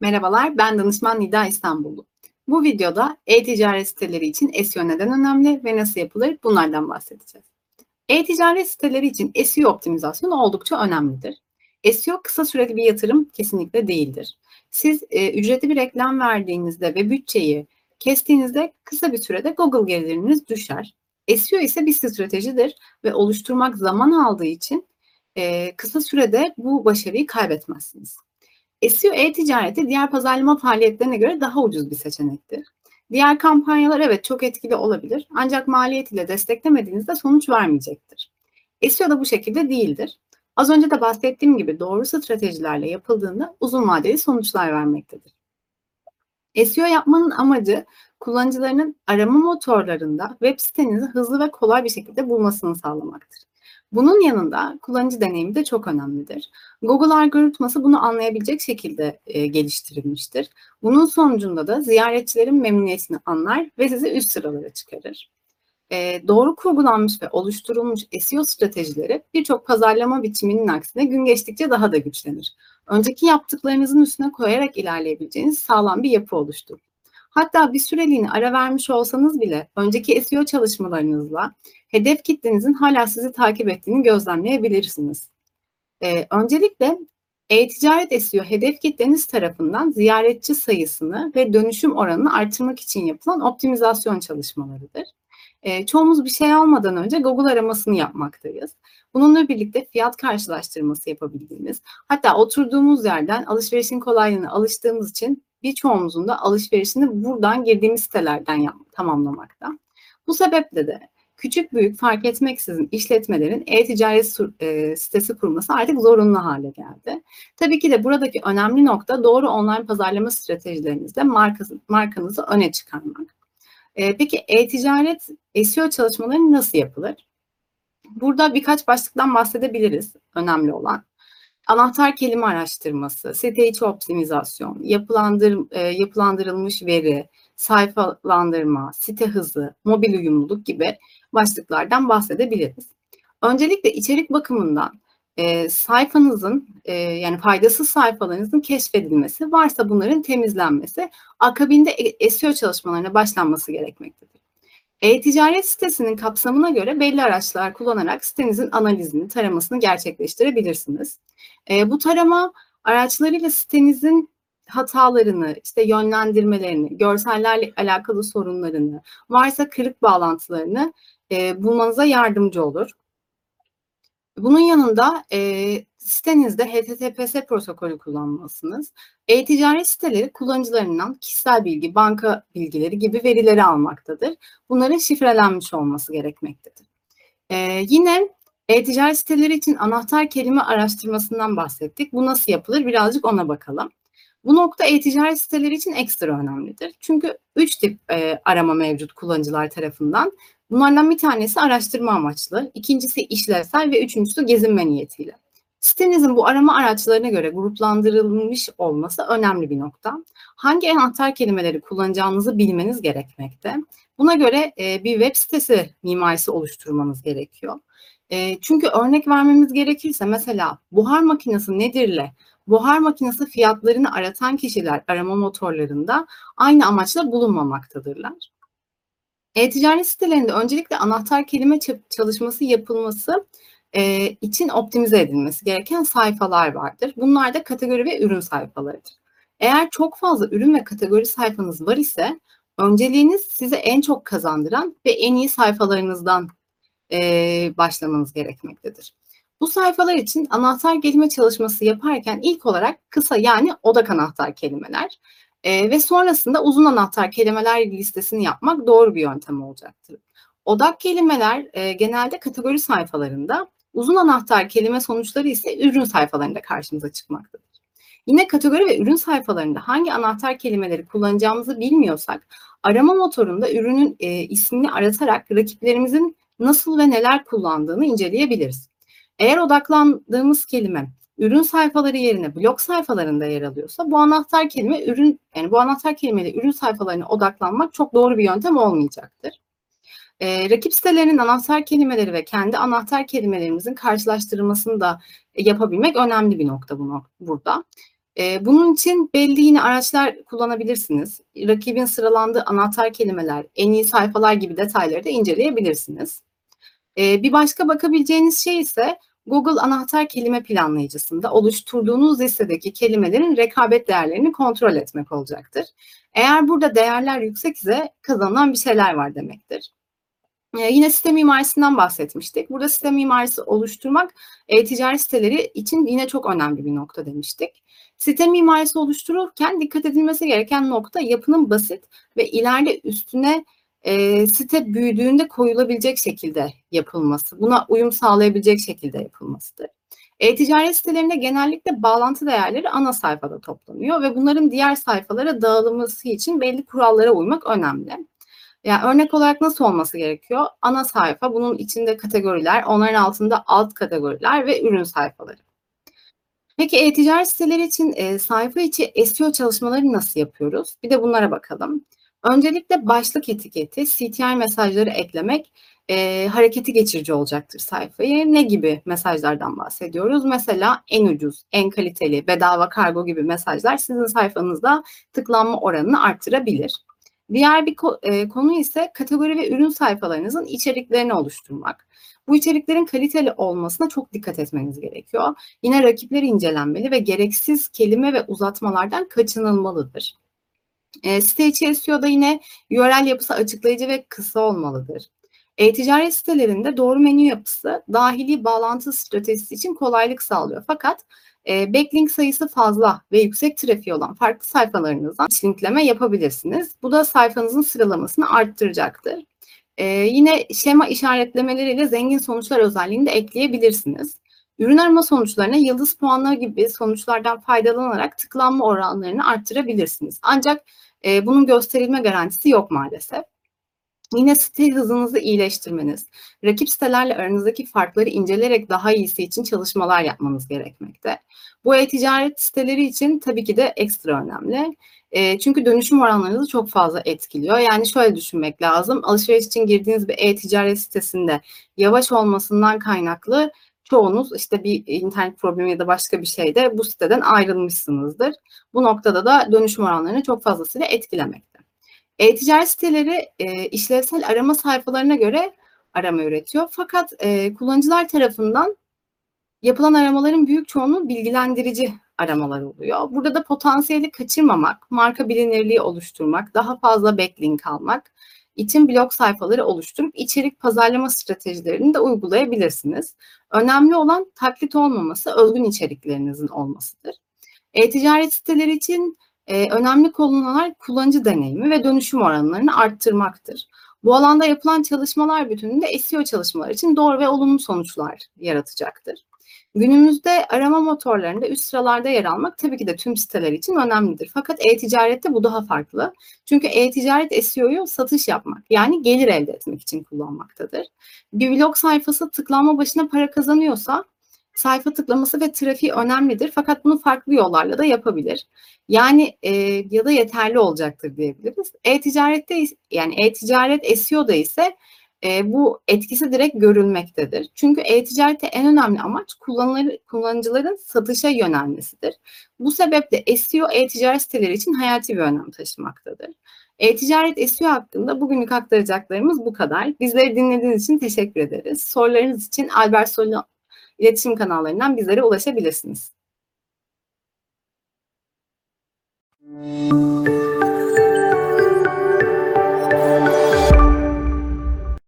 Merhabalar, ben danışman Nida İstanbullu. Bu videoda e-ticaret siteleri için SEO neden önemli ve nasıl yapılır bunlardan bahsedeceğiz. E-ticaret siteleri için SEO optimizasyonu oldukça önemlidir. SEO kısa süreli bir yatırım kesinlikle değildir. Siz e, ücretli bir reklam verdiğinizde ve bütçeyi kestiğinizde kısa bir sürede Google geliriniz düşer. SEO ise bir stratejidir ve oluşturmak zaman aldığı için e, kısa sürede bu başarıyı kaybetmezsiniz. SEO e-ticareti diğer pazarlama faaliyetlerine göre daha ucuz bir seçenektir. Diğer kampanyalar evet çok etkili olabilir ancak maliyet ile desteklemediğinizde sonuç vermeyecektir. SEO da bu şekilde değildir. Az önce de bahsettiğim gibi doğru stratejilerle yapıldığında uzun vadeli sonuçlar vermektedir. SEO yapmanın amacı kullanıcılarının arama motorlarında web sitenizi hızlı ve kolay bir şekilde bulmasını sağlamaktır. Bunun yanında kullanıcı deneyimi de çok önemlidir. Google algoritması bunu anlayabilecek şekilde e, geliştirilmiştir. Bunun sonucunda da ziyaretçilerin memnuniyetini anlar ve sizi üst sıralara çıkarır. E, doğru kurgulanmış ve oluşturulmuş SEO stratejileri birçok pazarlama biçiminin aksine gün geçtikçe daha da güçlenir. Önceki yaptıklarınızın üstüne koyarak ilerleyebileceğiniz sağlam bir yapı oluşturur. Hatta bir süreliğine ara vermiş olsanız bile önceki SEO çalışmalarınızla hedef kitlenizin hala sizi takip ettiğini gözlemleyebilirsiniz. Ee, öncelikle e-ticaret SEO hedef kitleniz tarafından ziyaretçi sayısını ve dönüşüm oranını artırmak için yapılan optimizasyon çalışmalarıdır. E, çoğumuz bir şey almadan önce Google aramasını yapmaktayız. Bununla birlikte fiyat karşılaştırması yapabildiğimiz, hatta oturduğumuz yerden alışverişin kolaylığına alıştığımız için birçoğumuzun da alışverişini buradan girdiğimiz sitelerden tamamlamakta. Bu sebeple de küçük büyük fark etmeksizin işletmelerin e-ticaret e, sitesi kurması artık zorunlu hale geldi. Tabii ki de buradaki önemli nokta doğru online pazarlama stratejilerinizle markası, markanızı öne çıkarmak. E, peki e-ticaret SEO çalışmaları nasıl yapılır? Burada birkaç başlıktan bahsedebiliriz önemli olan. Anahtar kelime araştırması, site optimizasyon, yapılandır, e, yapılandırılmış veri, sayfalandırma, site hızı, mobil uyumluluk gibi başlıklardan bahsedebiliriz. Öncelikle içerik bakımından e, sayfanızın e, yani faydasız sayfalarınızın keşfedilmesi, varsa bunların temizlenmesi, akabinde SEO çalışmalarına başlanması gerekmektedir. E-ticaret sitesinin kapsamına göre belli araçlar kullanarak sitenizin analizini, taramasını gerçekleştirebilirsiniz. E, bu tarama araçlarıyla sitenizin hatalarını, işte yönlendirmelerini, görsellerle alakalı sorunlarını, varsa kırık bağlantılarını e, bulmanıza yardımcı olur. Bunun yanında e, sitenizde HTTPS protokolü kullanmalısınız. E-ticaret siteleri kullanıcılarından kişisel bilgi, banka bilgileri gibi verileri almaktadır. Bunların şifrelenmiş olması gerekmektedir. E, yine e-ticaret siteleri için anahtar kelime araştırmasından bahsettik. Bu nasıl yapılır? Birazcık ona bakalım. Bu nokta e-ticaret siteleri için ekstra önemlidir. Çünkü üç tip e, arama mevcut kullanıcılar tarafından. Bunlardan bir tanesi araştırma amaçlı, ikincisi işlevsel ve üçüncüsü gezinme niyetiyle. Sitenizin bu arama araçlarına göre gruplandırılmış olması önemli bir nokta. Hangi anahtar kelimeleri kullanacağınızı bilmeniz gerekmekte. Buna göre e, bir web sitesi mimarisi oluşturmanız gerekiyor. E, çünkü örnek vermemiz gerekirse mesela buhar makinesi nedirle buhar makinesi fiyatlarını aratan kişiler arama motorlarında aynı amaçla bulunmamaktadırlar. E-ticaret sitelerinde öncelikle anahtar kelime çalışması yapılması e, için optimize edilmesi gereken sayfalar vardır. Bunlar da kategori ve ürün sayfalarıdır. Eğer çok fazla ürün ve kategori sayfanız var ise önceliğiniz size en çok kazandıran ve en iyi sayfalarınızdan e, başlamanız gerekmektedir. Bu sayfalar için anahtar kelime çalışması yaparken ilk olarak kısa yani odak anahtar kelimeler e, ve sonrasında uzun anahtar kelimeler listesini yapmak doğru bir yöntem olacaktır. Odak kelimeler e, genelde kategori sayfalarında, uzun anahtar kelime sonuçları ise ürün sayfalarında karşımıza çıkmaktadır. Yine kategori ve ürün sayfalarında hangi anahtar kelimeleri kullanacağımızı bilmiyorsak, arama motorunda ürünün e, ismini aratarak rakiplerimizin nasıl ve neler kullandığını inceleyebiliriz. Eğer odaklandığımız kelime ürün sayfaları yerine blog sayfalarında yer alıyorsa bu anahtar kelime ürün yani bu anahtar kelimeyle ürün sayfalarına odaklanmak çok doğru bir yöntem olmayacaktır. Ee, rakip sitelerinin anahtar kelimeleri ve kendi anahtar kelimelerimizin karşılaştırılmasını da yapabilmek önemli bir nokta bu burada. E, bunun için belli yine araçlar kullanabilirsiniz. Rakibin sıralandığı anahtar kelimeler, en iyi sayfalar gibi detayları da inceleyebilirsiniz. E, bir başka bakabileceğiniz şey ise Google anahtar kelime planlayıcısında oluşturduğunuz listedeki kelimelerin rekabet değerlerini kontrol etmek olacaktır. Eğer burada değerler yüksek ise kazanılan bir şeyler var demektir. Ee, yine sistem mimarisinden bahsetmiştik. Burada sistem mimarisi oluşturmak e-ticaret siteleri için yine çok önemli bir nokta demiştik. Sistem mimarisi oluştururken dikkat edilmesi gereken nokta yapının basit ve ileride üstüne e, site büyüdüğünde koyulabilecek şekilde yapılması, buna uyum sağlayabilecek şekilde yapılmasıdır. E-ticaret sitelerinde genellikle bağlantı değerleri ana sayfada toplanıyor ve bunların diğer sayfalara dağılması için belli kurallara uymak önemli. Yani örnek olarak nasıl olması gerekiyor? Ana sayfa, bunun içinde kategoriler, onların altında alt kategoriler ve ürün sayfaları. Peki e-ticaret siteleri için e, sayfa içi SEO çalışmaları nasıl yapıyoruz? Bir de bunlara bakalım. Öncelikle başlık etiketi, CTR mesajları eklemek e, hareketi geçirici olacaktır sayfayı. Ne gibi mesajlardan bahsediyoruz? Mesela en ucuz, en kaliteli, bedava kargo gibi mesajlar sizin sayfanızda tıklanma oranını arttırabilir. Diğer bir e, konu ise kategori ve ürün sayfalarınızın içeriklerini oluşturmak. Bu içeriklerin kaliteli olmasına çok dikkat etmeniz gerekiyor. Yine rakipler incelenmeli ve gereksiz kelime ve uzatmalardan kaçınılmalıdır. E, site içi SEO'da yine URL yapısı açıklayıcı ve kısa olmalıdır. E-ticaret sitelerinde doğru menü yapısı dahili bağlantı stratejisi için kolaylık sağlıyor. Fakat e, backlink sayısı fazla ve yüksek trafiği olan farklı sayfalarınızdan linkleme yapabilirsiniz. Bu da sayfanızın sıralamasını arttıracaktır. E, yine şema işaretlemeleriyle zengin sonuçlar özelliğini de ekleyebilirsiniz. Ürün arama sonuçlarına yıldız puanları gibi sonuçlardan faydalanarak tıklanma oranlarını arttırabilirsiniz. Ancak e, bunun gösterilme garantisi yok maalesef. Yine site hızınızı iyileştirmeniz, rakip sitelerle aranızdaki farkları inceleyerek daha iyisi için çalışmalar yapmanız gerekmekte. Bu e-ticaret siteleri için tabii ki de ekstra önemli. E, çünkü dönüşüm oranlarınızı çok fazla etkiliyor. Yani şöyle düşünmek lazım. Alışveriş için girdiğiniz bir e-ticaret sitesinde yavaş olmasından kaynaklı çoğunuz işte bir internet problemi ya da başka bir şeyde bu siteden ayrılmışsınızdır. Bu noktada da dönüşüm oranlarını çok fazlasıyla etkilemekte. E-ticaret siteleri e, işlevsel arama sayfalarına göre arama üretiyor. Fakat e, kullanıcılar tarafından yapılan aramaların büyük çoğunluğu bilgilendirici aramalar oluyor. Burada da potansiyeli kaçırmamak, marka bilinirliği oluşturmak, daha fazla backlink almak için blog sayfaları oluşturup içerik pazarlama stratejilerini de uygulayabilirsiniz. Önemli olan taklit olmaması, özgün içeriklerinizin olmasıdır. E-ticaret siteleri için e, önemli konular kullanıcı deneyimi ve dönüşüm oranlarını arttırmaktır. Bu alanda yapılan çalışmalar bütününde SEO çalışmalar için doğru ve olumlu sonuçlar yaratacaktır. Günümüzde arama motorlarında üst sıralarda yer almak tabii ki de tüm siteler için önemlidir. Fakat e-ticarette bu daha farklı. Çünkü e-ticaret SEO'yu satış yapmak yani gelir elde etmek için kullanmaktadır. Bir blog sayfası tıklanma başına para kazanıyorsa sayfa tıklaması ve trafiği önemlidir. Fakat bunu farklı yollarla da yapabilir. Yani e, ya da yeterli olacaktır diyebiliriz. E-ticarette yani e-ticaret SEO'da ise e, bu etkisi direkt görülmektedir. Çünkü e-ticarette en önemli amaç kullanıcıların satışa yönelmesidir. Bu sebeple SEO e-ticaret siteleri için hayati bir önem taşımaktadır. E-ticaret SEO hakkında bugünlük aktaracaklarımız bu kadar. Bizleri dinlediğiniz için teşekkür ederiz. Sorularınız için Albert Solo iletişim kanallarından bizlere ulaşabilirsiniz. Müzik